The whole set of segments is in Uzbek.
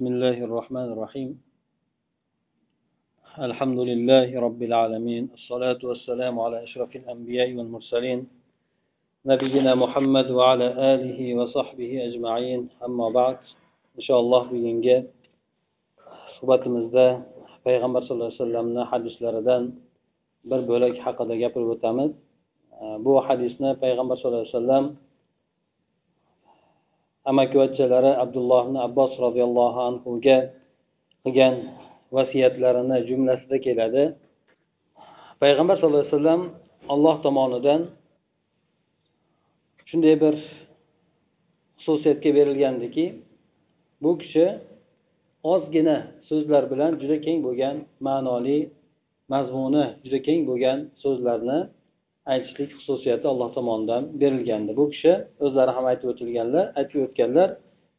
بسم الله الرحمن الرحيم. الحمد لله رب العالمين الصلاة والسلام على أشرف الأنبياء والمرسلين نبينا محمد وعلى آله وصحبه أجمعين. أما بعد إن شاء الله بينجا صحبة مزدا في غمر صلى الله عليه وسلم حدث لردان بل بولك حق دقاب الوتامد بو حديثنا في غمر صلى الله عليه وسلم amakivachchalari abdulloh ibn abbos roziyallohu anhuga qilgan vasiyatlarini jumlasida keladi. Payg'ambar sallallohu alayhi vasallam alloh tomonidan shunday bir xususiyatga berilgandiki bu kishi ozgina so'zlar bilan juda keng bo'lgan ma'noli mazmuni juda keng bo'lgan so'zlarni aytishlik xususiyati alloh tomonidan berilgandi bu kishi o'zlari ham aytib o'tilganlar aytib o'tganlar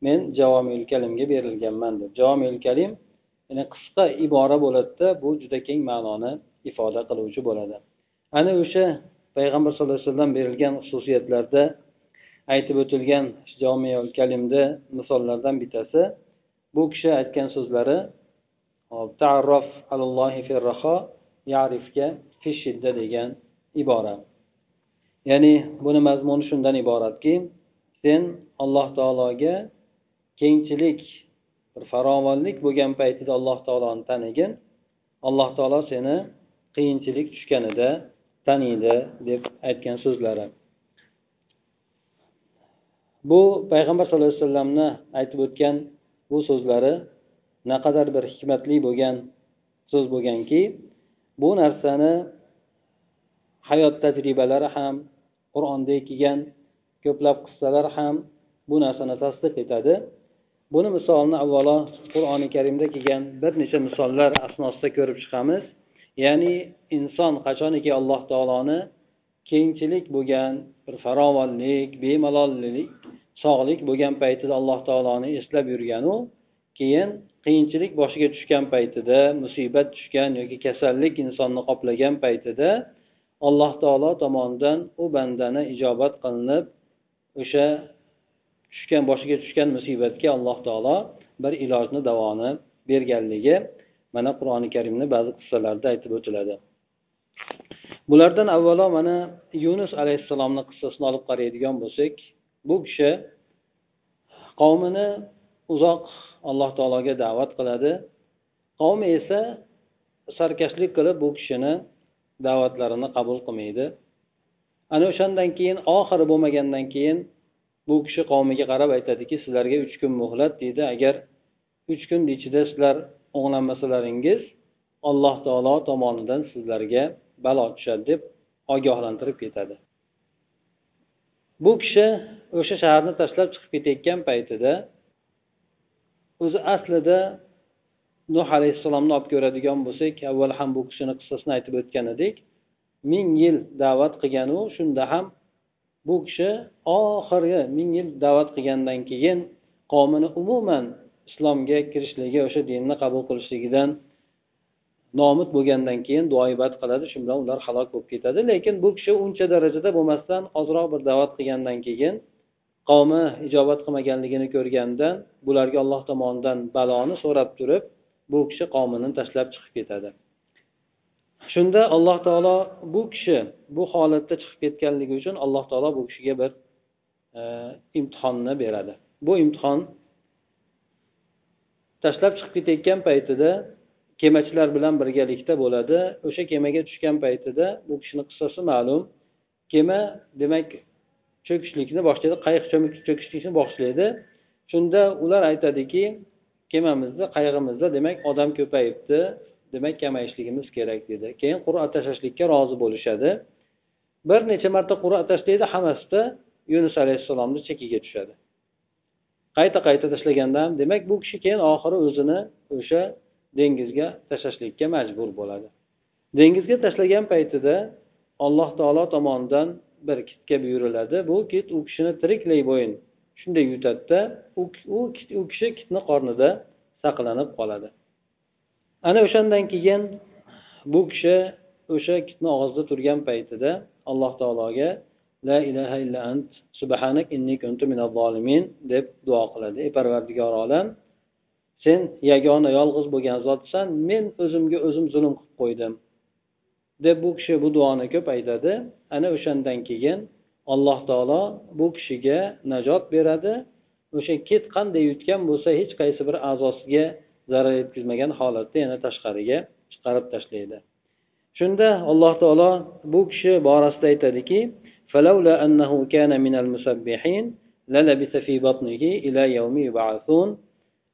men javomil kalimga berilganman deb. Javomil kalim ya'ni qisqa ibora bo'ladida bu juda keng ma'noni ifoda qiluvchi bo'ladi. Ana o'sha payg'ambar sallallohu alayhi vasallam berilgan xususiyatlarda aytib o'tilgan jomiyul kalimda misollardan bittasi bu kishi aytgan so'zlari ta'arrof alallohi firraho yarifga fi shidda degan ibora ya'ni buni mazmuni shundan iboratki sen alloh taologa kengchilik bir farovonlik bo'lgan paytida alloh taoloni tanigin. Alloh taolo seni qiyinchilik tushganida taniydi deb aytgan so'zlari. Bu payg'ambar sallallohu alayhi vasallamni aytib o'tgan bu so'zlari naqadar bir hikmatli bo'lgan so'z bo'lganki bu narsani hayot tajribalari ham qur'onda kelgan ko'plab qissalar ham bu narsani tasdiq etadi. Buni misolini avvalo qur'oni karimda kelgan bir necha misollar asnosida ko'rib chiqamiz. Ya'ni inson qachoniki alloh taoloni kengchilik bo'lgan bir farovonlik bemalollik sog'lik bo'lgan paytida alloh taoloni eslab yurganu keyin qiyinchilik boshiga tushgan paytida musibat tushgan yoki kasallik insonni qoplagan paytida alloh taolo tomonidan u bandani ijobat qilinib o'sha tushgan boshiga tushgan musibatga alloh taolo bir ilojni davoni berganligi mana qur'oni karimni ba'zi qissalarida aytib o'tiladi. Bulardan avvalo mana yunus alayhissalomni qissasini olib qaraydigan bo'lsak bu kishi qavmini uzoq alloh taologa da'vat qiladi. Qavmi esa sarkashlik qilib bu kishini da'vatlarini qabul qilmaydi. Ana o'shandan keyin oxiri bo'lmagandan keyin bu kishi qavmiga qarab aytadiki sizlarga uch kun muhlat deydi. Agar uch kun ichida sizlar o'nglanmasalaringiz alloh taolo tomonidan sizlarga balo tushadi deb ogohlantirib ketadi. Bu kishi o'sha shaharni tashlab chiqib ketayotgan paytida o'zi aslida nuh alayhissalomni olib ko'radigan bo'lsak avval ham bu kishini qissasini aytib o'tgan edik. Ming yil da'vat qilganu shunda ham bu kishi oxirgi ming yil da'vat qilgandan keyin qavmini umuman islomga kirishligi o'sha dinni qabul qilishligidan nomud bo'lgandan keyin duo ibodat qiladi. Shu bilan ular halok bo'lib ketadi. Lekin bu kishi uncha darajada bo'lmasdan ozroq bir da'vat qilgandan keyin qavmi ijobat qilmaganligini ko'rganda bularga alloh tomonidan baloni so'rab turib bu kishi qavmini tashlab chiqib ketadi. Shunda alloh taolo bu kishi bu holatda chiqib ketganligi uchun alloh taolo bu kishiga bir e, imtihonni beradi. Bu imtihon tashlab chiqib ketayotgan paytida kemachilar bilan birgalikda bo'ladi. O'sha kemaga tushgan paytida bu kishini qissasi ma'lum. Kema demak cho'kishlikni boshlaydi qayiq cho'kishlikni boshlaydi. Shunda ular aytadiki kemamizda qayig'imizda demak odam ko'payibdi. Demak kamayishligimiz kerak dedi. Keyin qur'a tashlashlikka rozi bo'lishadi. Bir necha marta qur'a tashlaydi hammasida yunus alayhissalomni chekiga tushadi. Qayta qayta tashlaganda ham demak bu kishi keyin oxiri o'zini o'sha dengizga tashlashlikka majbur bo'ladi. Dengizga tashlagan paytida alloh taolo tomonidan bir kitga buyuriladi. Bu kit u kishini tiriklay bo'yin shunday yutadida u kishi kitni qornida saqlanib qoladi. Ana o'shandan keyin bu kishi o'sha kitni og'zida turgan paytida alloh taologa la ilaha illa ant subhanak inni kuntu minaz zolimin deb duo qiladi. Ey parvardigor olam sen yagona yolg'iz bo'lgan zotsan men o'zimga o'zim zulm qilib qo'ydim deb bu kishi bu duoni ko'p aytadi. Ana o'shandan keyin alloh taolo bu kishiga najot beradi. O'sha ket qanday yutgan bo'lsa hech qaysi bir a'zosiga zarar yetkazmagan holatda yana tashqariga chiqarib tashlaydi. Shunda alloh taolo bu kishi borasida aytadiki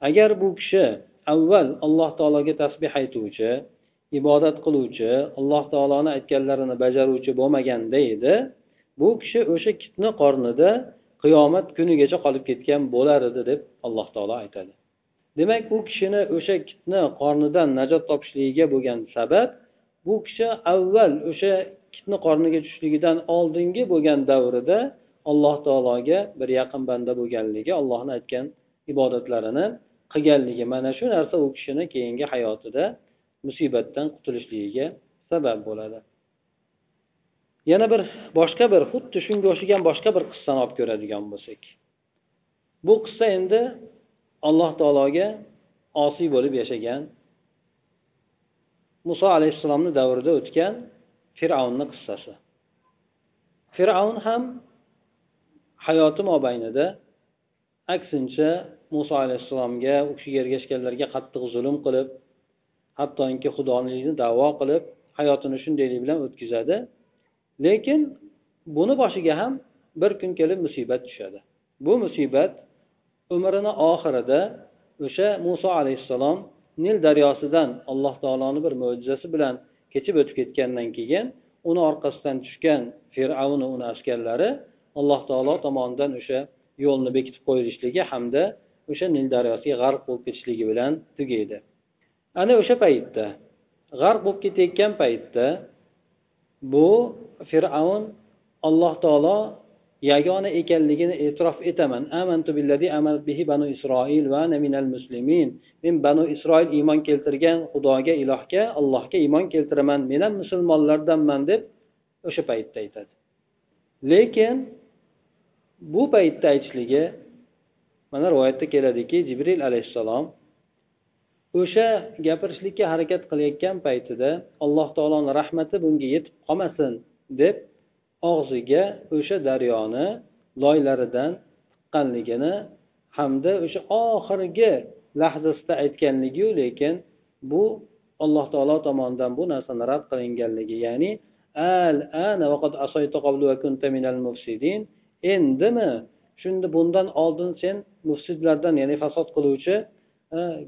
agar bu kishi avval alloh taologa tasbeh aytuvchi ibodat qiluvchi alloh taoloni aytganlarini bajaruvchi bo'lmaganda edi bu kishi o'sha kitni qornida qiyomat kunigacha qolib ketgan bo'lar edi deb alloh taolo aytadi. Demak u kishini o'sha kitni qornidan najot topishligiga bo'lgan sabab bu kishi avval o'sha kitni qorniga tushishligidan oldingi bo'lgan davrida alloh taologa bir yaqin banda bo'lganligi allohni aytgan ibodatlarini qilganligi. Mana shu narsa u kishini keyingi hayotida musibatdan qutulishligiga sabab bo'ladi. Yana bir boshqa bir xuddi shunga o'xshagan boshqa bir qissani olib ko'radigan bo'lsak. Bu qissa endi alloh taologa osiy bo'lib yashagan muso alayhissalomni davrida o'tgan fir'avnni qissasi. Fir'avn ham hayoti mobaynida aksincha muso alayhissalomga u kishiga ergashganlarga qattiq zulm qilib hattoki xudolikni davo qilib hayotini shundaylik bilan o'tkazadi. Lekin buni boshiga ham bir kun kelib musibat tushadi. Bu musibat umrini oxirida o'sha muso alayhissalom nil daryosidan alloh taoloni bir mo'jizasi bilan kechib o'tib ketgandan keyin uni orqasidan tushgan fir'avn uni askarlari alloh taolo tomonidan o'sha yo'lni bekitib qo'yilishligi hamda o'sha nil daryosiga g'arq bo'lib ketishligi bilan tugaydi. Ana o'sha paytda g'arq bo'lib ketayotgan paytda bu fir'avn alloh taolo yagona ekanligini e'tirof etaman. Amantu billazi amanat bihi banu isroil va ana minal muslimin. Men banu isroil iymon keltirgan xudoga ilohga allohga iymon keltiraman. Men ham musulmonlardanman deb o'sha paytda aytadi. Lekin bu paytda aytishligi mana rivoyatda keladiki jibril alayhissalom o'sha gapirishlikka harakat qilayotgan paytida alloh taoloni rahmati bunga yetib qolmasin deb og'ziga o'sha daryoni loylaridan tiqqanligini hamda o'sha oxirgi lahzasida aytganligiyu lekin bu alloh taolo tomonidan bu narsani rad qilinganligi ya'ni al ana endimi? Shunda bundan oldin sen mufsidlardan ya'ni fasod qiluvchi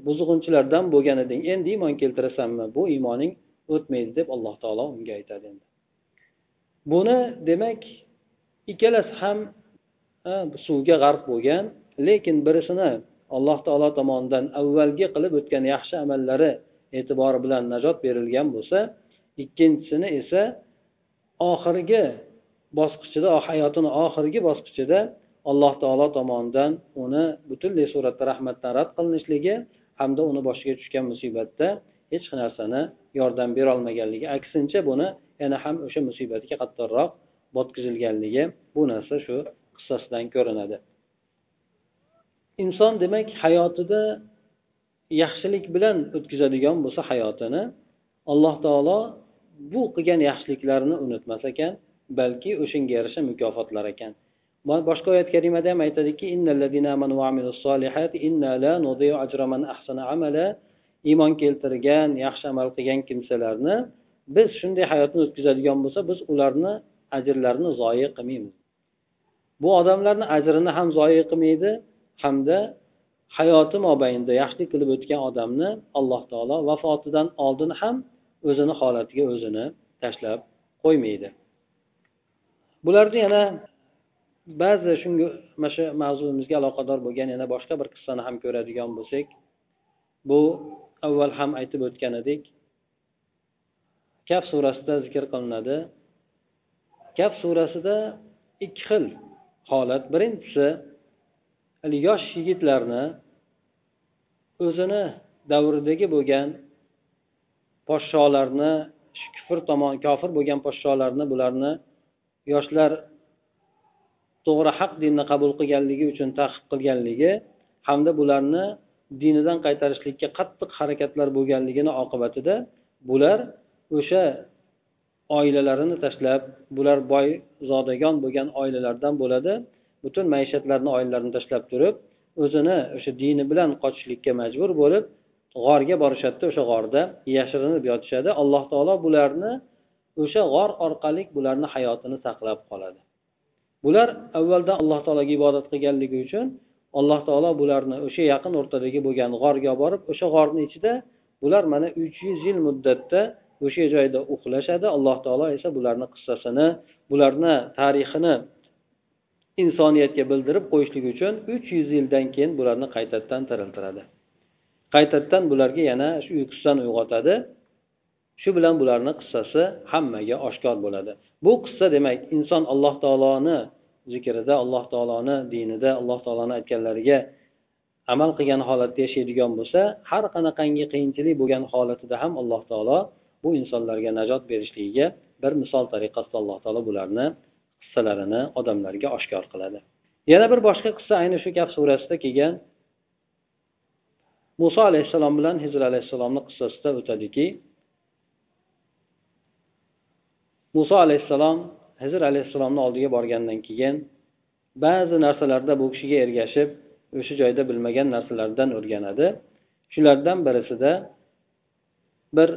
buzg'unchilardan bo'lgan eding endi iymon keltirasanmi? Bu iymoning o'tmaydi deb alloh taolo unga aytadi endi. Buni demak ikkalasi ham suvga g'arq bo'lgan lekin birisini alloh taolo tomonidan avvalgi qilib o'tgan yaxshi amallari e'tibori bilan najot berilgan bo'lsa ikkinchisini esa oxirgi bosqichida hayotini oxirgi bosqichida alloh taolo tomonidan uni butunlay suratda rahmatdan rad qilinishligi hamda uni boshiga tushgan musibatda hech narsani yordam berolmaganligi aksincha buni yana ham o'sha musibatga qattiqroq botkizilganligi bu narsa shu qissasidan ko'rinadi. Inson demak hayotida yaxshilik bilan o'tkazadigan bo'lsa hayotini alloh taolo bu qilgan yaxshiliklarini unutmas ekan balki o'shanga yarasha mukofotlar ekan. Boshqa oyat karimada ham aytadiki iymon keltirgan yaxshi amal qilgan kimsalarni biz shunday hayotni o'tkazadigan bo'lsa biz ularni ajrlarini zoyi qilmaymiz. Bu odamlarni ajrini ham zoyi qilmaydi hamda hayoti mobaynida yaxshilik qilib o'tgan odamni alloh taolo vafotidan oldin ham o'zini holatiga o'zini tashlab qo'ymaydi. Bularni yana ba'zi shunga mana shu mavzuimizga aloqador bo'lgan yana boshqa bir qissani ham ko'radigan bo'lsak bu avval ham aytib o'tgan edik kaf surasida zikr qilinadi. Kaf surasida ikki xil holat. Birinchisi yosh yigitlarni o'zini davridagi bo'lgan podsholarni kufr tomon kofir bo'lgan podsholarni bularni yoshlar to'g'ri haq dinni qabul qilganligi uchun taqib qilganligi hamda bularni dinidan qaytarishlikka qattiq harakatlar bo'lganligini oqibatida bular o'sha oilalarini tashlab bular boy zodagon bo'lgan oilalardan bo'ladi. Butun maishatlarini oilalarini tashlab turib o'zini o'sha dini bilan qochishlikka majbur bo'lib g'orga borishadida o'sha g'orda yashirinib yotishadi. Alloh taolo bularni o'sha g'or orqali bularni hayotini saqlab qoladi. Bular avvaldan alloh taologa ibodat qilganligi uchun alloh taolo bularni o'sha yaqin o'rtadagi bo'lgan g'orga borib o'sha g'orni ichida bular mana uch yuz yil muddatda o'sha joyda uxlashadi. Alloh taolo esa bularni qissasini bularni tarixini insoniyatga bildirib qo'yishlik uchun uch yuz yildan keyin bularni qaytadan tiriltiradi. Qaytadan bularga yana shu uyqusidan uyg'otadi. Shu bilan bularni qissasi hammaga oshkor bo'ladi. Bu qissa demak inson alloh taoloni zikrida alloh taoloni dinida alloh taoloni aytganlariga amal qilgan holatda yashaydigan bo'lsa har qanaqangi qiyinchilik bo'lgan holatida ham alloh taolo bu insonlarga najot berishligiga bir misol tariqasida alloh taolo bularni qissalarini odamlarga oshkor qiladi. Yana bir boshqa qissa ayni shu kaf surasida kelgan. Muso alayhissalom bilan hizr alayhissalomni qissasida o'tadiki muso alayhissalom hizr alayhissalomni oldiga borgandan keyin ba'zi narsalarda bu kishiga ergashib o'sha joyda bilmagan narsalardan o'rganadi. Shulardan birisida bir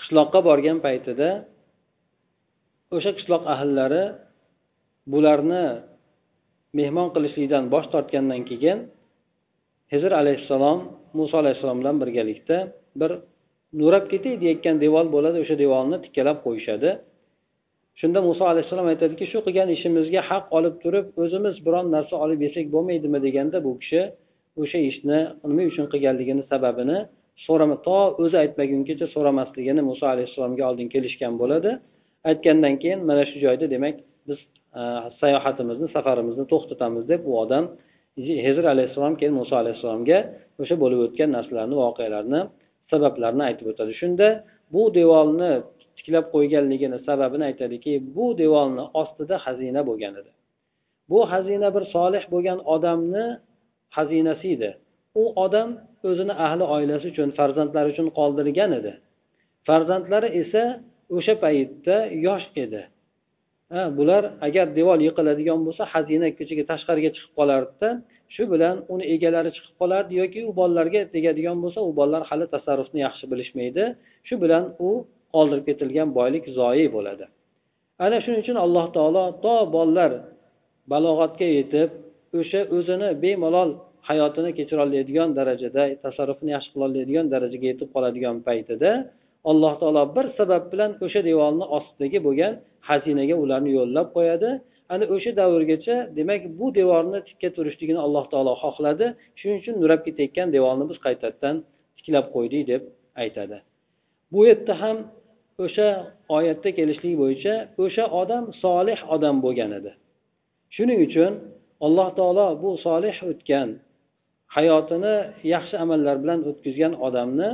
qishloqqa borgan paytida o'sha qishloq ahillari bularni mehmon qilishlikdan bosh tortgandan keyin hizr alayhissalom muso alayhissalom bilan birgalikda bir nurab ketay deyayotgan devor bo'ladi o'sha devorni tikkalab qo'yishadi. Shunda muso alayhissalom aytadiki shu qilgan ishimizga haq olib turib o'zimiz biron narsa olib yesak bo'lmaydimi deganda bu kishi o'sha ishni nima uchun qilganligini sababini so'rama to o'zi aytmagungacha so'ramasligini muso alayhissalomga oldin kelishgan bo'ladi. Aytgandan keyin mana shu joyda demak biz e, sayohatimizni safarimizni to'xtatamiz deb u odam hezr alayhissalom keyin muso alayhissalomga o'sha bo'lib o'tgan narsalarni voqealarni sabablarini aytib o'tadi. Shunda bu devorni tiklab qo'yganligini sababini aytadiki bu devorni ostida xazina bo'lgan edi. Bu xazina bir solih bo'lgan odamni xazinasi edi. U odam o'zini ahli oilasi uchun farzandlari uchun qoldirgan edi. Farzandlari esa o'sha paytda yosh edi. Ha bular agar devor yiqiladigan bo'lsa xazina ko'chaga tashqariga chiqib qolardida shu bilan uni egalari chiqib qolardi yoki u bolalarga tegadigan bo'lsa u bolalar hali tasarrufni yaxshi bilishmaydi. Shu bilan u qoldirib ketilgan boylik zoyi bo'ladi. Ana shuning uchun alloh taolo to bolalar balog'atga yetib o'sha o'zini bemalol hayotini kechira oladigan darajada tasarrufni yaxshi qila oladigan darajaga yetib qoladigan paytida alloh taolo bir sabab bilan o'sha devorni ostidagi bo'lgan xazinaga ularni yo'llab qo'yadi. Ana o'sha davrgacha demak bu devorni tikka turishligini alloh taolo xohladi. Shuning uchun nurab ketayotgan devorni biz qaytadan tiklab qo'ydik deb aytadi. Bu yerda ham o'sha oyatda kelishlik bo'yicha o'sha odam solih odam bo'lgan edi. Shuning uchun alloh taolo bu solih o'tgan hayotini yaxshi amallar bilan o'tkazgan odamni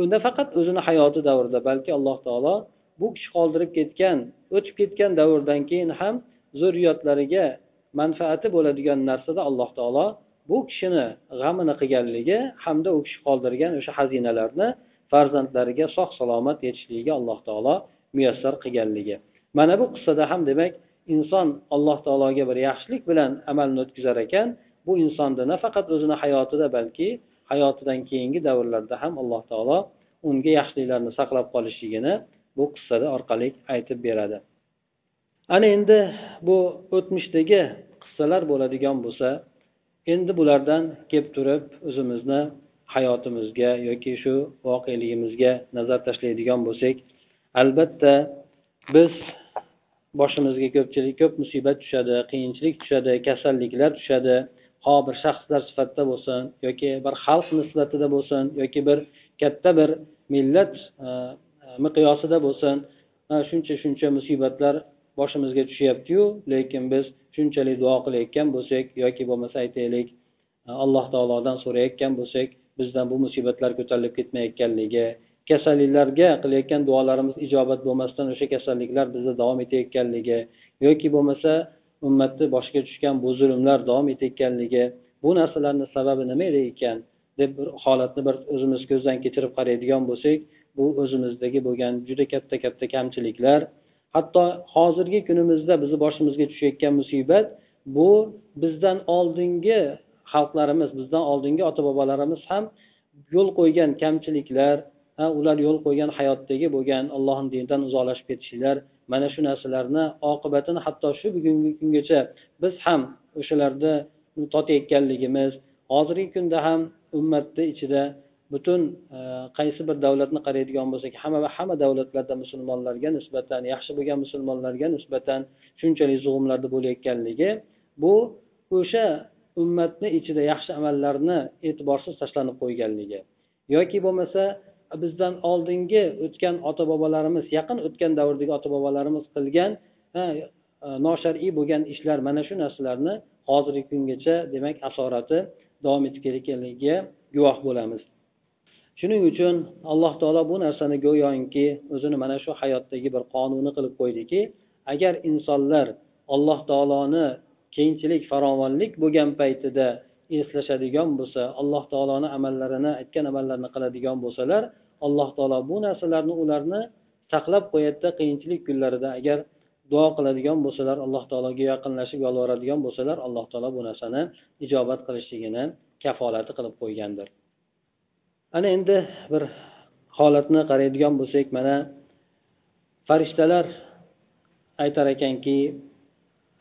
unda faqat o'zini hayoti davrida balki alloh taolo bu kishi qoldirib ketgan o'tib ketgan davrdan keyin ham zurriyotlariga manfaati bo'ladigan narsada alloh taolo bu kishini g'amini qilganligi hamda u kishi qoldirgan o'sha xazinalarni farzandlariga sog' salomat yetishligiga alloh taolo muyassar qilganligi. Mana bu qissada ham demak inson alloh taologa bir yaxshilik bilan amalni o'tkazar ekan. Bu insonni nafaqat o'zini hayotida balki hayotidan keyingi davrlarda ham alloh taolo unga yaxshiliklarni saqlab qolishligini bu qissada orqali aytib beradi. Ana endi bu o'tmishdagi qissalar bo'ladigan bo'lsa endi bulardan kelib turib o'zimizni hayotimizga yoki shu voqeligimizga nazar tashlaydigan bo'lsak albatta biz boshimizga ko'pchilik ko'p musibat tushadi qiyinchilik tushadi kasalliklar tushadi. Ho bir shaxslar sifatida bo'lsin yoki bir xalq nisbatida bo'lsin yoki bir katta bir millat e, miqyosida bo'lsin shuncha shuncha musibatlar boshimizga tushyaptiyu lekin biz shunchalik duo qilayotgan bo'lsak yoki bo'lmasa aytaylik alloh taolodan so'rayotgan bo'lsak bizdan bu musibatlar ko'tarilib ketmayotganligi kasalliklarga qilayotgan duolarimiz ijobat bo'lmasdan o'sha kasalliklar bizda davom etayotganligi yoki bo'lmasa ummatni boshiga tushgan bu zulmlar davom etayotganligi bu narsalarni sababi nima edi ekan deb bir holatni bir o'zimiz ko'zdan kechirib qaraydigan bo'lsak bu o'zimizdagi bo'lgan juda katta katta kamchiliklar hatto hozirgi kunimizda bizni boshimizga tushayotgan musibat bu bizdan oldingi xalqlarimiz bizdan oldingi ota bobolarimiz ham yo'l qo'ygan kamchiliklar ular yo'l qo'ygan hayotdagi bo'lgan allohni dinidan uzoqlashib ketishlar mana shu narsalarni oqibatini hatto shu bugungi kungacha biz ham o'shalarda totayotganligimiz hozirgi kunda ham ummatni ichida butun e, qaysi bir davlatni qaraydigan bo'lsak hamma va hamma davlatlarda musulmonlarga nisbatan yaxshi bo'lgan musulmonlarga nisbatan shunchalik zug'umlarda bo'layotganligi bu o'sha ummatni ichida yaxshi amallarni e'tiborsiz tashlanib qo'yganligi. Yoki bo'lmasa bizdan oldingi o'tgan ota bobolarimiz yaqin o'tgan davrdagi ota bobolarimiz qilgan e, noshar'iy bo'lgan ishlar mana shu narsalarni hozirgi kungacha demak asorati davom etib kelayotganligiga guvoh bo'lamiz. Shuning uchun alloh taolo bu narsani go'yoki o'zini mana shu hayotdagi bir qonuni qilib qo'ydiki agar insonlar alloh taoloni keyinchilik farovonlik bo'lgan paytida eslashadigan bo'lsa alloh taoloni amallarini aytgan amallarini qiladigan bo'lsalar alloh taolo bu narsalarni ularni saqlab qo'yadida qiyinchilik kunlarida agar duo qiladigan bo'lsalar alloh taologa yaqinlashib yolvoradigan bo'lsalar alloh taolo bu narsani ijobat qilishligini kafolati qilib qo'ygandir. Ana endi bir holatni qaraydigan bo'lsak mana farishtalar aytar ekanki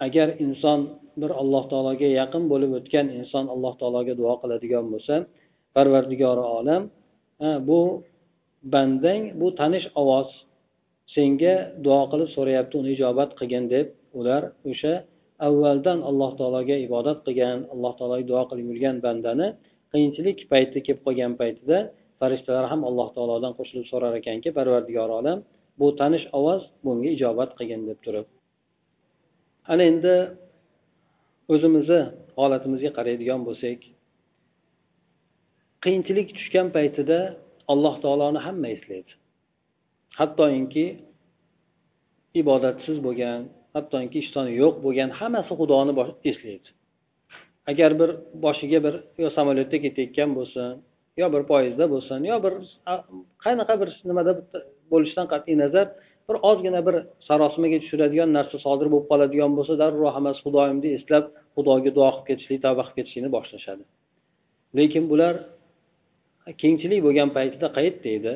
agar inson bir alloh taologa yaqin bo'lib o'tgan inson alloh taologa duo qiladigan bo'lsa parvardigori olam bu bandang bu tanish ovoz senga duo qilib so'rayapti uni ijobat qilgin deb ular o'sha avvaldan alloh taologa ibodat qilgan alloh taologa duo qilib yurgan bandani qiyinchilik payti kelib qolgan paytida farishtalar ham alloh taolodan qo'shilib so'rar ekanki parvardigor olam bu tanish ovoz bunga ijobat qilgin deb turib. Ana endi o'zimizni holatimizga qaraydigan bo'lsak qiyinchilik tushgan paytida alloh taoloni hamma eslaydi. Hattoki ibodatsiz bo'lgan hattoki ishtoni yo'q bo'lgan hammasi xudoni eslaydi. Agar bir boshiga bir yo samolyotda ketayotgan bo'lsin yo bir poyezdda bo'lsin yo bir qanaqa bir nimada bo'lishidan qat'iy nazar bir ozgina bir sarosimaga tushiradigan narsa sodir bo'lib qoladigan bo'lsa darrov hammasi xudoyimni eslab xudoga duo qilib ketishlik tavba qilib ketishlikni boshlashadi. Lekin bular kengchilik bo'lgan paytida qayerda edi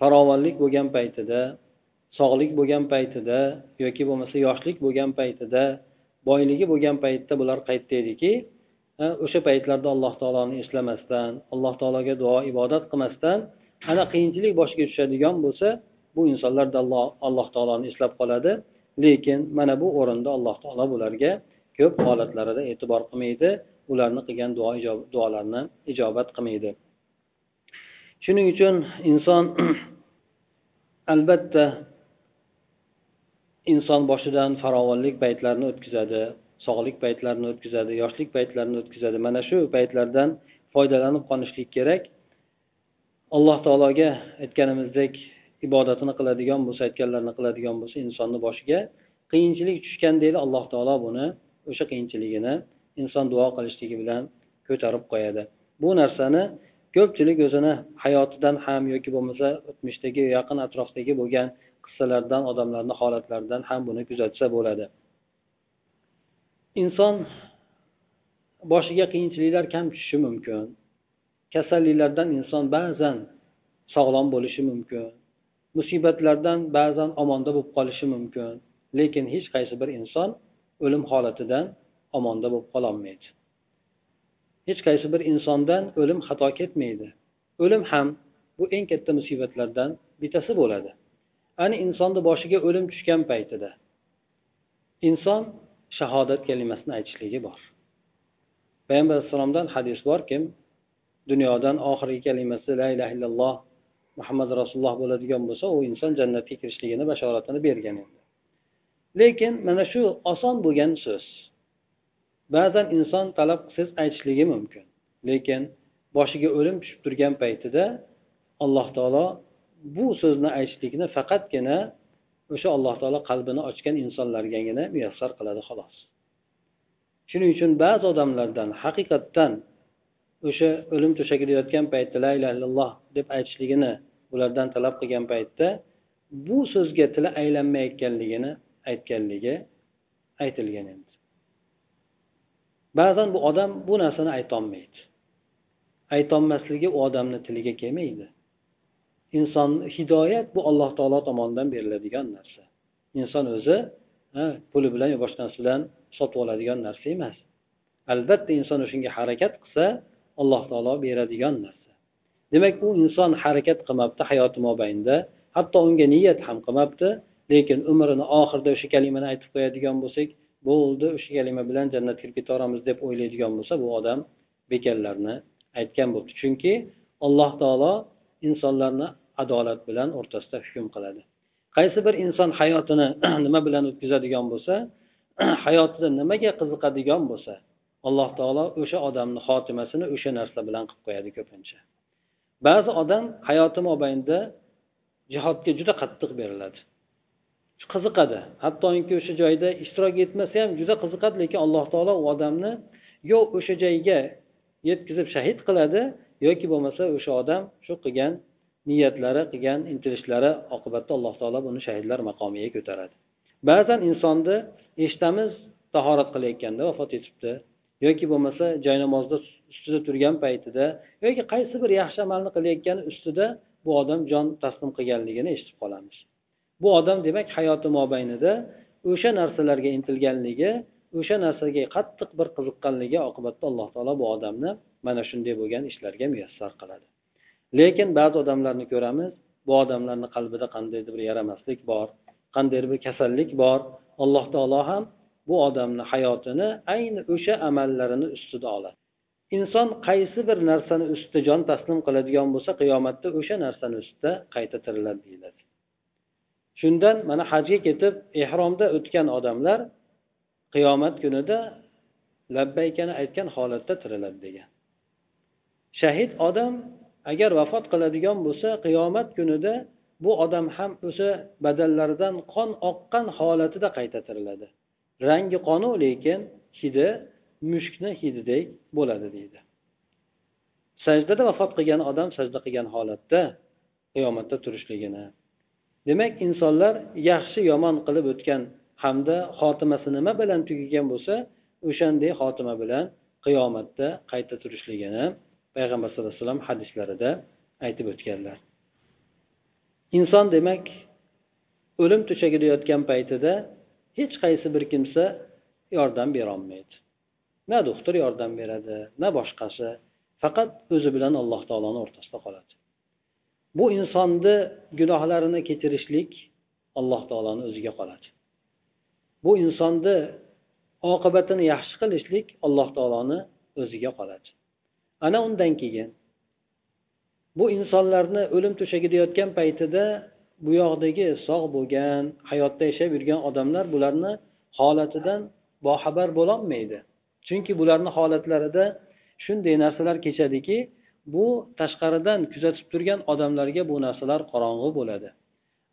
farovonlik bo'lgan paytida sog'lik bo'lgan paytida yoki bo'lmasa yoshlik bo'lgan paytida boyligi bo'lgan paytda bular qayerda ediki o'sha paytlarda alloh taoloni eslamasdan alloh taologa duo ibodat qilmasdan ana qiyinchilik boshiga tushadigan bo'lsa bu insonlarda alloh alloh taoloni eslab qoladi. Lekin mana bu o'rinda alloh taolo bularga ko'p holatlarida e'tibor qilmaydi ularni qilgan duo duolarni ijobat qilmaydi. Shuning uchun inson albatta inson boshidan farovonlik paytlarini o'tkazadi sog'lik paytlarini o'tkazadi yoshlik paytlarini o'tkazadi. Mana shu paytlardan foydalanib qolishlik kerak. Alloh taologa aytganimizdek ibodatini qiladigan bo'lsa aytganlarini qiladigan bo'lsa insonni boshiga qiyinchilik tushganda deydi alloh taolo buni o'sha qiyinchiligini inson duo qilishligi bilan ko'tarib qo'yadi. Bu narsani ko'pchilik o'zini hayotidan ham yoki bo'lmasa o'tmishdagi yaqin atrofdagi bo'lgan qissalardan odamlarni holatlaridan ham buni kuzatsa bo'ladi. Inson boshiga qiyinchiliklar kam tushishi mumkin. Kasalliklardan inson ba'zan sog'lom bo'lishi mumkin. Musibatlardan ba'zan omonda bo'lib qolishi mumkin. Lekin hech qaysi bir inson o'lim holatidan omonda bo'lib qololmaydi. Hech qaysi bir insondan o'lim xato ketmaydi. O'lim ham bu eng katta musibatlardan bittasi bo'ladi. Ana insonni boshiga o'lim tushgan paytida inson shahodat kalimasini aytishligi bor. Payg'ambar alayhissalomdan hadis bor kim dunyodan oxirgi kalimasi la ilaha illalloh muhammad rasululloh bo'ladigan bo'lsa u inson jannatga kirishligini bashoratini bergan endi lekin mana shu oson bo'lgan so'z ba'zan inson talab qilsangiz aytishligi mumkin. Lekin boshiga o'lim tushib turgan paytida alloh taolo bu so'zni aytishlikni faqatgina o'sha alloh taolo qalbini ochgan insonlargagina muyassar qiladi xolos. Shuning uchun ba'zi odamlardan haqiqatdan o'sha o'lim to'shagida yotgan paytda la illaha illalloh deb aytishligini ulardan talab qilgan paytda bu so'zga tili aylanmayotganligini aytganligi aytilgan endi. Ba'zan bu odam bu narsani aytolmaydi. Aytolmasligi u odamni tiliga kelmaydi. Inson hidoyat bu alloh taolo tomonidan beriladigan narsa. Inson o'zi puli bilan yo boshqa narsa bilan sotib oladigan narsa emas. Albatta inson o'shanga harakat qilsa alloh taolo beradigan narsa. Demak u inson harakat qilmabdi hayoti mobaynida hatto unga niyat ham qilmabdi lekin umrini oxirida o'sha kalimani aytib qo'yadigan bo'lsak bo'ldi o'sha kalima bilan jannatga kirib ketaveramiz deb o'ylaydigan bo'lsa bu odam bekorlarni aytgan bo'libdi chunki alloh taolo insonlarni adolat bilan o'rtasida hukm qiladi. Qaysi bir inson hayotini nima bilan o'tkazadigan bo'lsa hayotida nimaga qiziqadigan bo'lsa alloh taolo o'sha odamni xotimasini o'sha narsa bilan qilib qo'yadi ko'pincha. Ba'zi odam hayoti mobaynida jihodga juda qattiq beriladi. Qiziqadi. Hattoki o'sha joyda ishtirok etmasa ham juda qiziqadi lekin alloh taolo u odamni yo o'sha joyga yetkazib shahid qiladi yoki bo'lmasa o'sha odam shu qilgan niyatlari qilgan intilishlari oqibatda alloh taolo buni shahidlar maqomiga ko'taradi. Ba'zan insonni eshitamiz tahorat qilayotganda vafot etibdi yoki bo'lmasa joynamozda ustida turgan paytida yoki qaysi bir yaxshi amalni qilayotgani ustida bu odam jon taslim qilganligini eshitib qolamiz. Bu odam demak hayoti mobaynida o'sha narsalarga intilganligi o'sha narsaga qattiq bir qiziqqanligi oqibatda alloh taolo bu odamni mana shunday bo'lgan ishlarga muyassar qiladi. Lekin ba'zi odamlarni ko'ramiz bu odamlarni qalbida qandaydir bir yaramaslik bor qandaydir bir kasallik bor. Alloh taolo ham bu odamni hayotini ayni o'sha amallarini ustida oladi. Inson qaysi bir narsani ustida jon taslim qiladigan bo'lsa qiyomatda o'sha narsani ustida qayta tiriladi deyiladi. Shundan mana hajga ketib ehromda o'tgan odamlar qiyomat kunida labbaykani aytgan holatda tiriladi degan. Shahid odam agar vafot qiladigan bo'lsa qiyomat kunida bu odam ham o'sha badallaridan qon oqqan holatida qayta tiriladi rangi qonu lekin hidi mushukni hididek bo'ladi deydi. Sajdada vafot qilgan odam sajda qilgan holatda qiyomatda turishligini. Demak insonlar yaxshi yomon qilib o'tgan hamda xotimasi nima bilan tugagan bo'lsa o'shanday xotima bilan qiyomatda qayta turishligini payg'ambar sallallohu alayhi vasallam hadislarida aytib o'tganlar. Inson demak o'lim to'shagida yotgan paytida hech qaysi bir kimsa yordam berolmaydi. Na doktor yordam beradi na boshqasi faqat o'zi bilan alloh taoloni o'rtasida qoladi. Bu insonni gunohlarini kechirishlik alloh taoloni o'ziga qoladi. Bu insonni oqibatini yaxshi qilishlik alloh taoloni o'ziga qoladi. Ana undan keyin bu insonlarni o'lim to'shagida yotgan paytida bu yoqdagi sog' bo'lgan hayotda yashab yurgan odamlar bularni holatidan boxabar bo'lolmaydi. Chunki bularni holatlarida shunday narsalar kechadiki bu tashqaridan kuzatib turgan odamlarga bu narsalar qorong'i bo'ladi.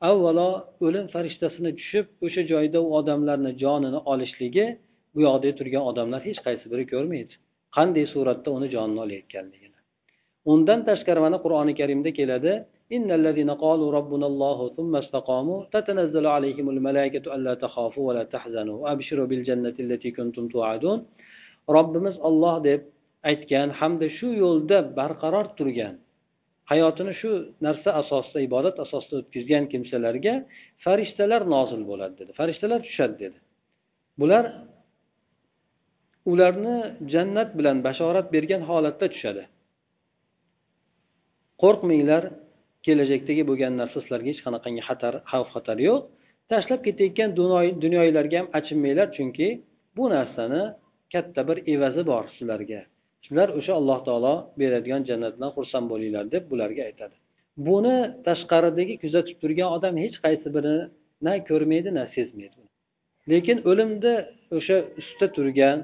Avvalo o'lim farishtasini tushib o'sha joyda u odamlarni jonini olishligi bu yoqda turgan odamlar hech qaysi biri ko'rmaydi. qanday suratda uni jonini olayotganligini undan tashqari mana qur'oni karimda keladi إن الذين قالوا ربنا الله ثم استقاموا تتنزل عليهم الملائكة ألا تخافوا ولا تحزنوا وأبشروا بالجنة التي كنتم توعدون robbimiz olloh deb aytgan hamda shu yo'lda barqaror turgan hayotini shu narsa asosida ibodat asosida o'tkazgan kimsalarga farishtalar nozil bo'ladi dedi farishtalar tushadi dedi bular ularni jannat bilan bashorat bergan holatda tushadi. Qo'rqmanglar kelajakdagi bo'lgan narsa sizlarga hech qanaqangi xatar xavf xatar yo'q. Tashlab ketayotgan dunyoylarga ham achinmanglar chunki bu narsani katta bir evazi bor sizlarga. Sizlar o'sha alloh taolo beradigan jannatdan xursand bo'linglar deb bularga aytadi. Buni tashqaridagi kuzatib turgan odam hech qaysi birini na ko'rmaydi na sezmaydi lekin o'limni o'sha ustida turgan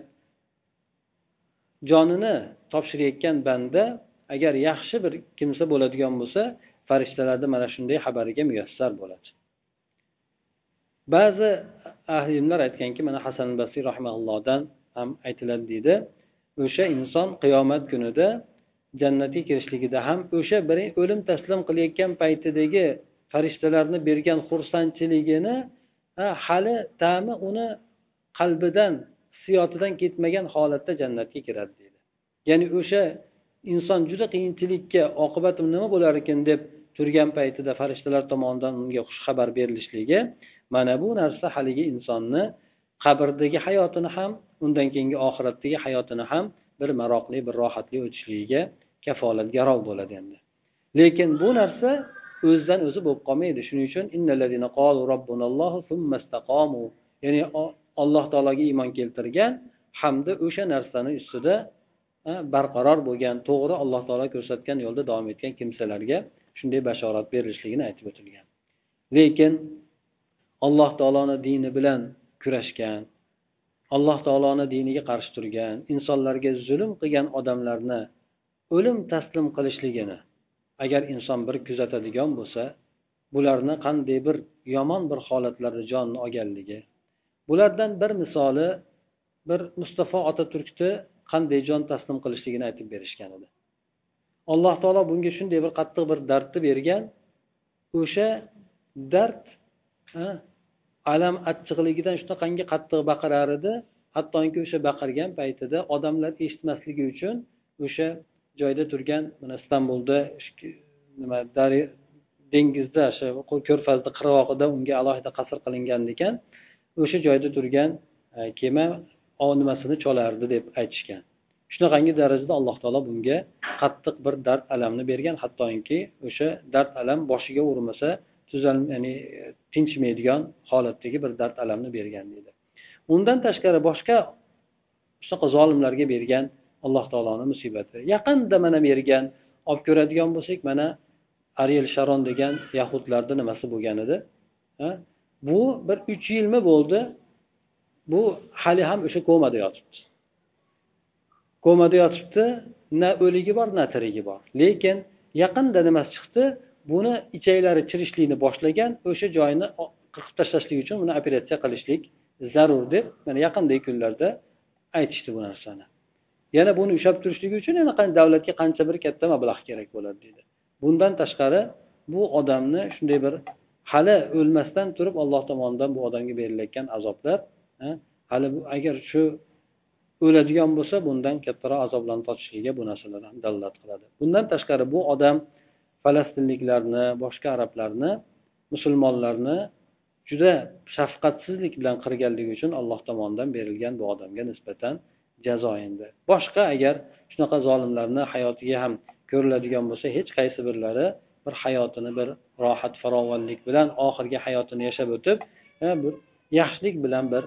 jonini topshirayotgan banda agar yaxshi bir kimsa bo'ladigan bo'lsa farishtalarni mana shunday xabariga muyassar bo'ladi. Ba'zi ahli ilmlar aytganki mana hasan basiy rahimaullohdan ham aytiladi deydi o'sha inson qiyomat kunida jannatga kirishligida ham o'sha bir o'lim taslim qilayotgan paytidagi farishtalarni bergan xursandchiligini hali ta'mi uni qalbidan hissiyotidan ketmagan holatda jannatga kiradi deydi. Ya'ni o'sha inson juda qiyinchilikka oqibatim nima bo'lar ekan deb turgan paytida farishtalar tomonidan unga xushxabar berilishligi mana bu narsa haligi insonni qabrdagi hayotini ham undan keyingi oxiratdagi hayotini ham bir maroqli bir rohatli o'tishligiga kafolatgarov bo'ladi endi. Lekin bu narsa o'zidan o'zi bo'lib qolmaydi. Shuning uchun ya'ni alloh taologa iymon keltirgan hamda o'sha narsani ustida barqaror bo'lgan to'g'ri alloh taolo ko'rsatgan yo'lda davom etgan kimsalarga shunday bashorat berilishligini aytib o'tilgan. Lekin alloh taoloni dini bilan kurashgan alloh taoloni diniga qarshi turgan insonlarga zulm qilgan odamlarni o'lim taslim qilishligini agar inson bir kuzatadigan bo'lsa bularni qanday bir yomon bir holatlarda jonni olganligi bulardan bir misoli bir mustafo otaturkni qanday jon taslim qilishligini aytib berishgan edi. Alloh taolo bunga shunday bir qattiq bir dardni bergan. O'sha dard alam achchiqligidan shunaqangi qattiq baqirar edi. Hattoki o'sha baqirgan paytida odamlar eshitmasligi uchun o'sha joyda turgan mana istanbulda nima dengizda o'sha ko'rfazni qirg'og'ida unga alohida qasr qilingan ekan. O'sha joyda turgan e, kema nimasini cholardi? deb aytishgan. Shunaqangi darajada alloh taolo bunga qattiq bir dard alamni bergan. Hattoki o'sha dard alam boshiga urmasa tuzal ya'ni e, tinchimaydigan holatdagi bir dard alamni bergan deydi. Undan tashqari boshqa shunaqa zolimlarga bergan alloh taoloni musibati. Yaqinda mana bergan olib ko'radigan bo'lsak mana ariel sharon degan yahudlarni nimasi bo'lgan edi? Bu bir uch yilmi bo'ldi. Bu hali ham o'sha komada yotibdi. Komada yotibdi. Na o'ligi bor na tirigi bor. Lekin yaqinda nimasi chiqdi? Buni ichaklari chirishlikni boshlagan o'sha joyni qirqib tashlashlik uchun buni operatsiya qilishlik zarur deb mana yaqindagi kunlarda aytishdi bu narsani. Yana buni ushlab turishligi uchun yana davlatga qancha bir katta mablag' kerak bo'ladi deydi bundan tashqari bu odamni shunday bir hali o'lmasdan turib alloh tomonidan bu odamga berilayotgan azoblar hali agar shu o'ladigan bo'lsa bundan kattaroq azoblarni totishligiga bu narsalar ham dalolat qiladi. Bundan tashqari bu odam falastinliklarni boshqa arablarni musulmonlarni juda shafqatsizlik bilan qirganligi uchun alloh tomonidan berilgan bu odamga nisbatan jazo endi. Boshqa agar shunaqa zolimlarni hayotiga ham ko'riladigan bo'lsa hech qaysi birlari bir hayotini bir rohat farovonlik bilan oxirgi hayotini yashab o'tib bir yaxshilik bilan bir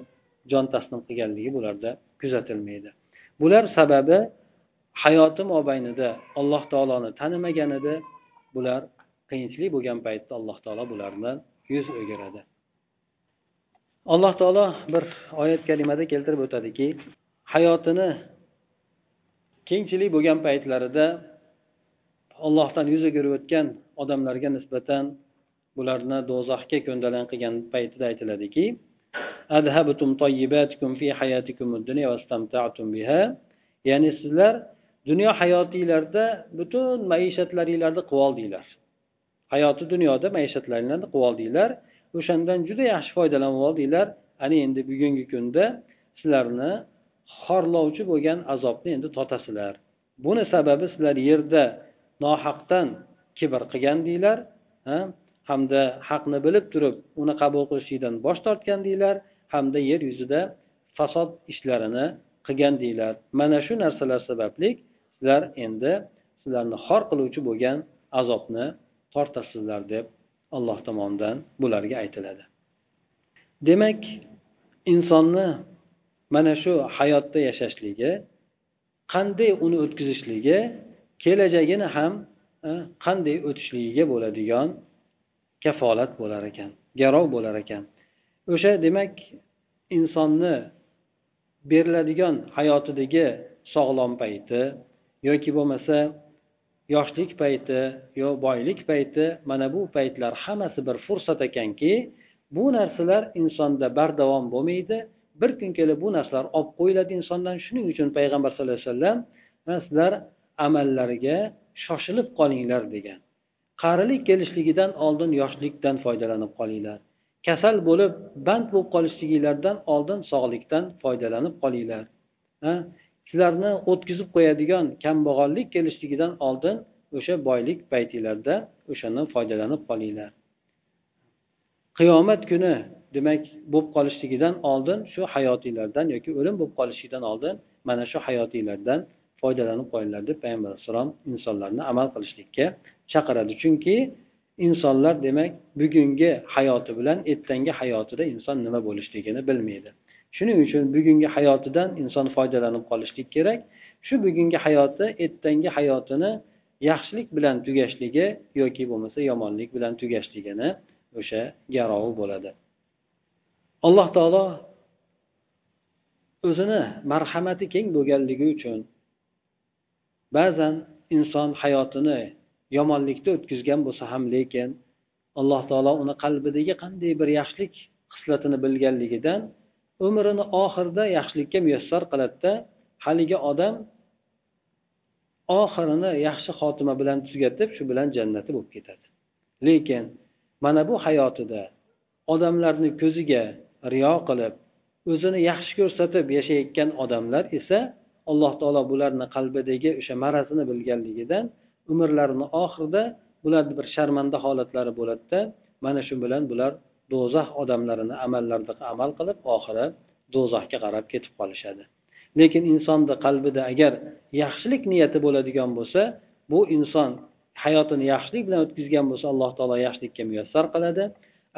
jon taslim qilganligi bularda kuzatilmaydi. Bular sababi hayoti mobaynida alloh taoloni tanimaganida bular qiyinchilik bo'lgan paytda alloh taolo bulardan yuz o'giradi alloh taolo bir oyat kalimada keltirib o'tadiki hayotini kengchilik bo'lgan paytlarida ollohdan yuz o'girib o'tgan odamlarga nisbatan bularni do'zaxga ko'ndalang qilgan paytida aytiladiki ya'ni sizlar dunyo hayotinglarda butun maishatlaringlarni qilib oldinglar. Hayoti dunyoda maishatlaringlarni qilib oldinglar. O'shandan juda yaxshi foydalanib oldinglar. Ana endi bugungi kunda sizlarni xorlovchi bo'lgan azobni endi totasizlar. Buni sababi sizlar yerda nohaqdan kibr qilgandinglar hamda haqni bilib turib uni qabul qilishlikdan bosh tortgandinglar hamda yer yuzida fasod ishlarini qilgandinglar mana shu narsalar sababli sizlar endi sizlarni xor qiluvchi bo'lgan azobni tortasizlar deb alloh tomonidan bularga aytiladi. Demak insonni mana shu hayotda yashashligi qanday uni o'tkazishligi kelajagini ham qanday o'tishligiga bo'ladigan kafolat bo'lar ekan garov bo'lar ekan. O'sha demak insonni beriladigan hayotidagi sog'lom payti yoki bo'lmasa yoshlik payti yo boylik payti mana bu paytlar hammasi bir fursat ekanki bu narsalar insonda bardavom bo'lmaydi. Bir kun kelib bu narsalar olib qo'yiladi insondan. Shuning uchun payg'ambar sallallohu alayhi vasallam sizlar amallariga shoshilib qolinglar degan. Qarilik kelishligidan oldin yoshlikdan foydalanib qolinglar. Kasal bo'lib band bo'lib qolishliginglardan oldin sog'likdan foydalanib qolinglar. Sizlarni o'tkazib qo'yadigan kambag'allik kelishligidan oldin o'sha boylik paytinglarda o'shandan foydalanib qolinglar. Qiyomat kuni demak bo'lib qolishligidan oldin shu hayotinglardan yoki o'lim bo'lib qolishligidan oldin mana shu hayotinglardan foydalanib qo'yinglar deb payg'ambar alayhissalom insonlarni amal qilishlikka chaqiradi. Chunki insonlar demak bugungi hayoti bilan ertangi hayotida inson nima bo'lishligini bilmaydi. Shuning uchun bugungi hayotidan inson foydalanib qolishlik kerak. Shu bugungi hayoti ertangi hayotini yaxshilik bilan tugashligi yoki bo'lmasa yomonlik bilan tugashligini o'sha garovi bo'ladi. Alloh taolo o'zini marhamati keng bo'lganligi uchun ba'zan inson hayotini yomonlikda o'tkazgan bo'lsa ham lekin alloh taolo uni qalbidagi qanday bir yaxshilik xislatini bilganligidan umrini oxirida yaxshilikka muyassar qiladida haligi odam oxirini yaxshi xotima bilan tugatib shu bilan jannati bo'lib ketadi. Lekin mana bu hayotida odamlarni ko'ziga riyo qilib o'zini yaxshi ko'rsatib yashayotgan odamlar esa alloh taolo bularni qalbidagi o'sha marazini bilganligidan umrlarini oxirida bularni bir sharmanda holatlari bo'ladida mana shu bilan bular do'zax odamlarini amallarida amal qilib oxiri do'zaxga qarab ketib qolishadi. Lekin insonni qalbida agar yaxshilik niyati bo'ladigan bo'lsa bu inson hayotini yaxshilik bilan o'tkazgan bo'lsa alloh taolo yaxshilikka muyassar qiladi.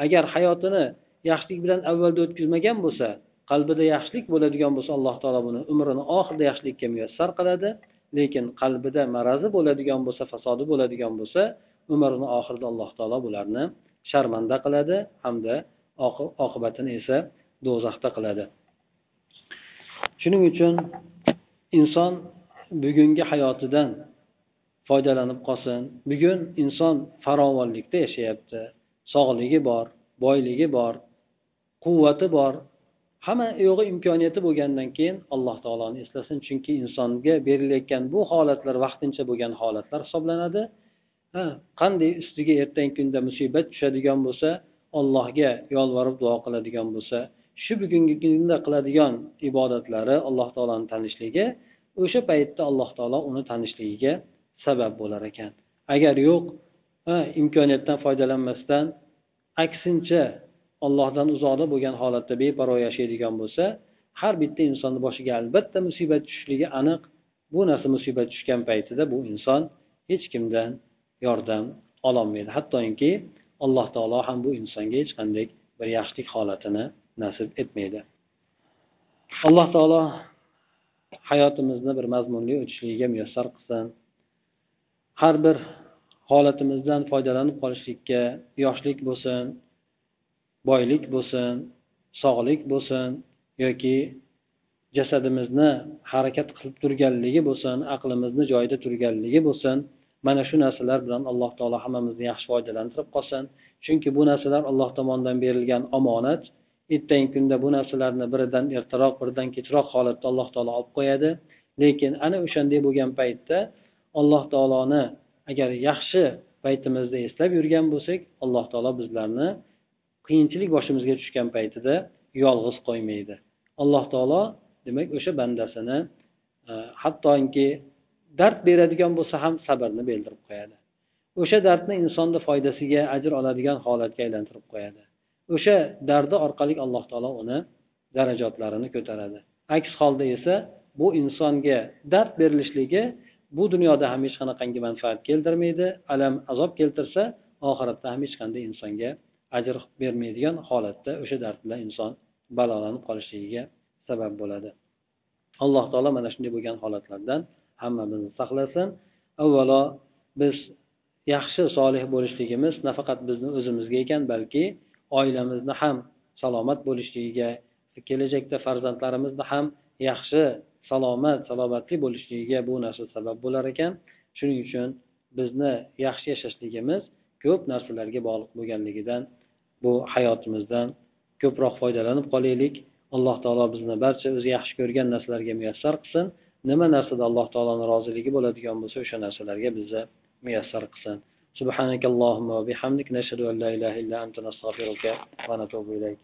Agar hayotini yaxshilik bilan avvalda o'tkazmagan bo'lsa qalbida yaxshilik bo'ladigan bo'lsa alloh taolo buni umrini oxirida yaxshilikka muyassar qiladi. Lekin qalbida marazi bo'ladigan bo'lsa fasodi bo'ladigan bo'lsa umrini oxirida alloh taolo bularni sharmanda qiladi hamda oqibatini esa do'zaxda qiladi. Shuning uchun inson bugungi hayotidan foydalanib qolsin. Bugun inson farovonlikda yashayapti. Sog'ligi bor boyligi bor quvvati bor hamma yo'g'i imkoniyati bo'lgandan keyin alloh taoloni eslasin. Chunki insonga berilayotgan bu holatlar vaqtincha bo'lgan holatlar hisoblanadi. Ha qanday ustiga ertangi kunda musibat tushadigan bo'lsa allohga yolvorib duo qiladigan bo'lsa shu bugungi kunda qiladigan ibodatlari alloh taoloni tanishligi o'sha paytda alloh taolo uni tanishligiga sabab bo'lar ekan. Agar yo'q imkoniyatdan foydalanmasdan aksincha ollohdan uzoqda bo'lgan holatda beparvo yashaydigan bo'lsa har bitta insonni boshiga albatta musibat tushishligi aniq. Bu narsa musibat tushgan paytida bu inson hech kimdan yordam ololmaydi. Hattoki alloh taolo ham bu insonga hech qanday bir yaxshilik holatini nasib etmaydi. Alloh taolo hayotimizni bir mazmunli o'tishligiga muyassar qilsin. Har bir holatimizdan foydalanib qolishlikka yoshlik bo'lsin. Boylik bo'lsin sog'lik bo'lsin yoki jasadimizni harakat qilib turganligi bo'lsin aqlimizni joyida turganligi bo'lsin mana shu narsalar bilan alloh taolo hammamizni yaxshi foydalantirib qolsin. Chunki bu narsalar alloh tomonidan berilgan omonat ertangi kunda bu narsalarni biridan ertaroq biridan kechroq holatda alloh taolo olib qo'yadi. Lekin ana o'shanday bo'lgan paytda alloh taoloni agar yaxshi paytimizda eslab yurgan bo'lsak alloh taolo bizlarni qiyinchilik boshimizga tushgan paytida yolg'iz qo'ymaydi. Alloh taolo demak o'sha bandasini e, hattoki dard beradigan bo'lsa ham sabrni bildirib qo'yadi. O'sha dardni insonni foydasiga ajr oladigan holatga aylantirib qo'yadi. O'sha dardi orqali alloh taolo uni darajotlarini ko'taradi. Aks holda esa bu insonga dard berilishligi bu dunyoda ham hech qanaqangi manfaat keltirmaydi alam azob keltirsa oxiratda ham hech qanday insonga ajr bermaydigan holatda o'sha dard bilan inson balolanib qolishligiga sabab bo'ladi. Alloh taolo mana shunday bo'lgan holatlardan hammamizni saqlasin. Avvalo biz yaxshi solih bo'lishligimiz nafaqat bizni o'zimizga ekan balki oilamizni ham salomat bo'lishligiga kelajakda farzandlarimizni ham yaxshi salomat salomatli bo'lishligiga bu narsa sabab bo'lar ekan. Shuning uchun bizni yaxshi yashashligimiz ko'p narsalarga bog'liq bo'lganligidan bu hayotimizdan ko'proq foydalanib qolaylik alloh taolo bizni barcha o'zi yaxshi ko'rgan narsalarga muyassar qilsin nima narsada alloh taoloni roziligi bo'ladigan bo'lsa o'sha narsalarga bizni muyassar qilsin سبحانك اللهم وبحمدك نشهد أن لا إله إلا أنت نستغفرك ونتوب إليك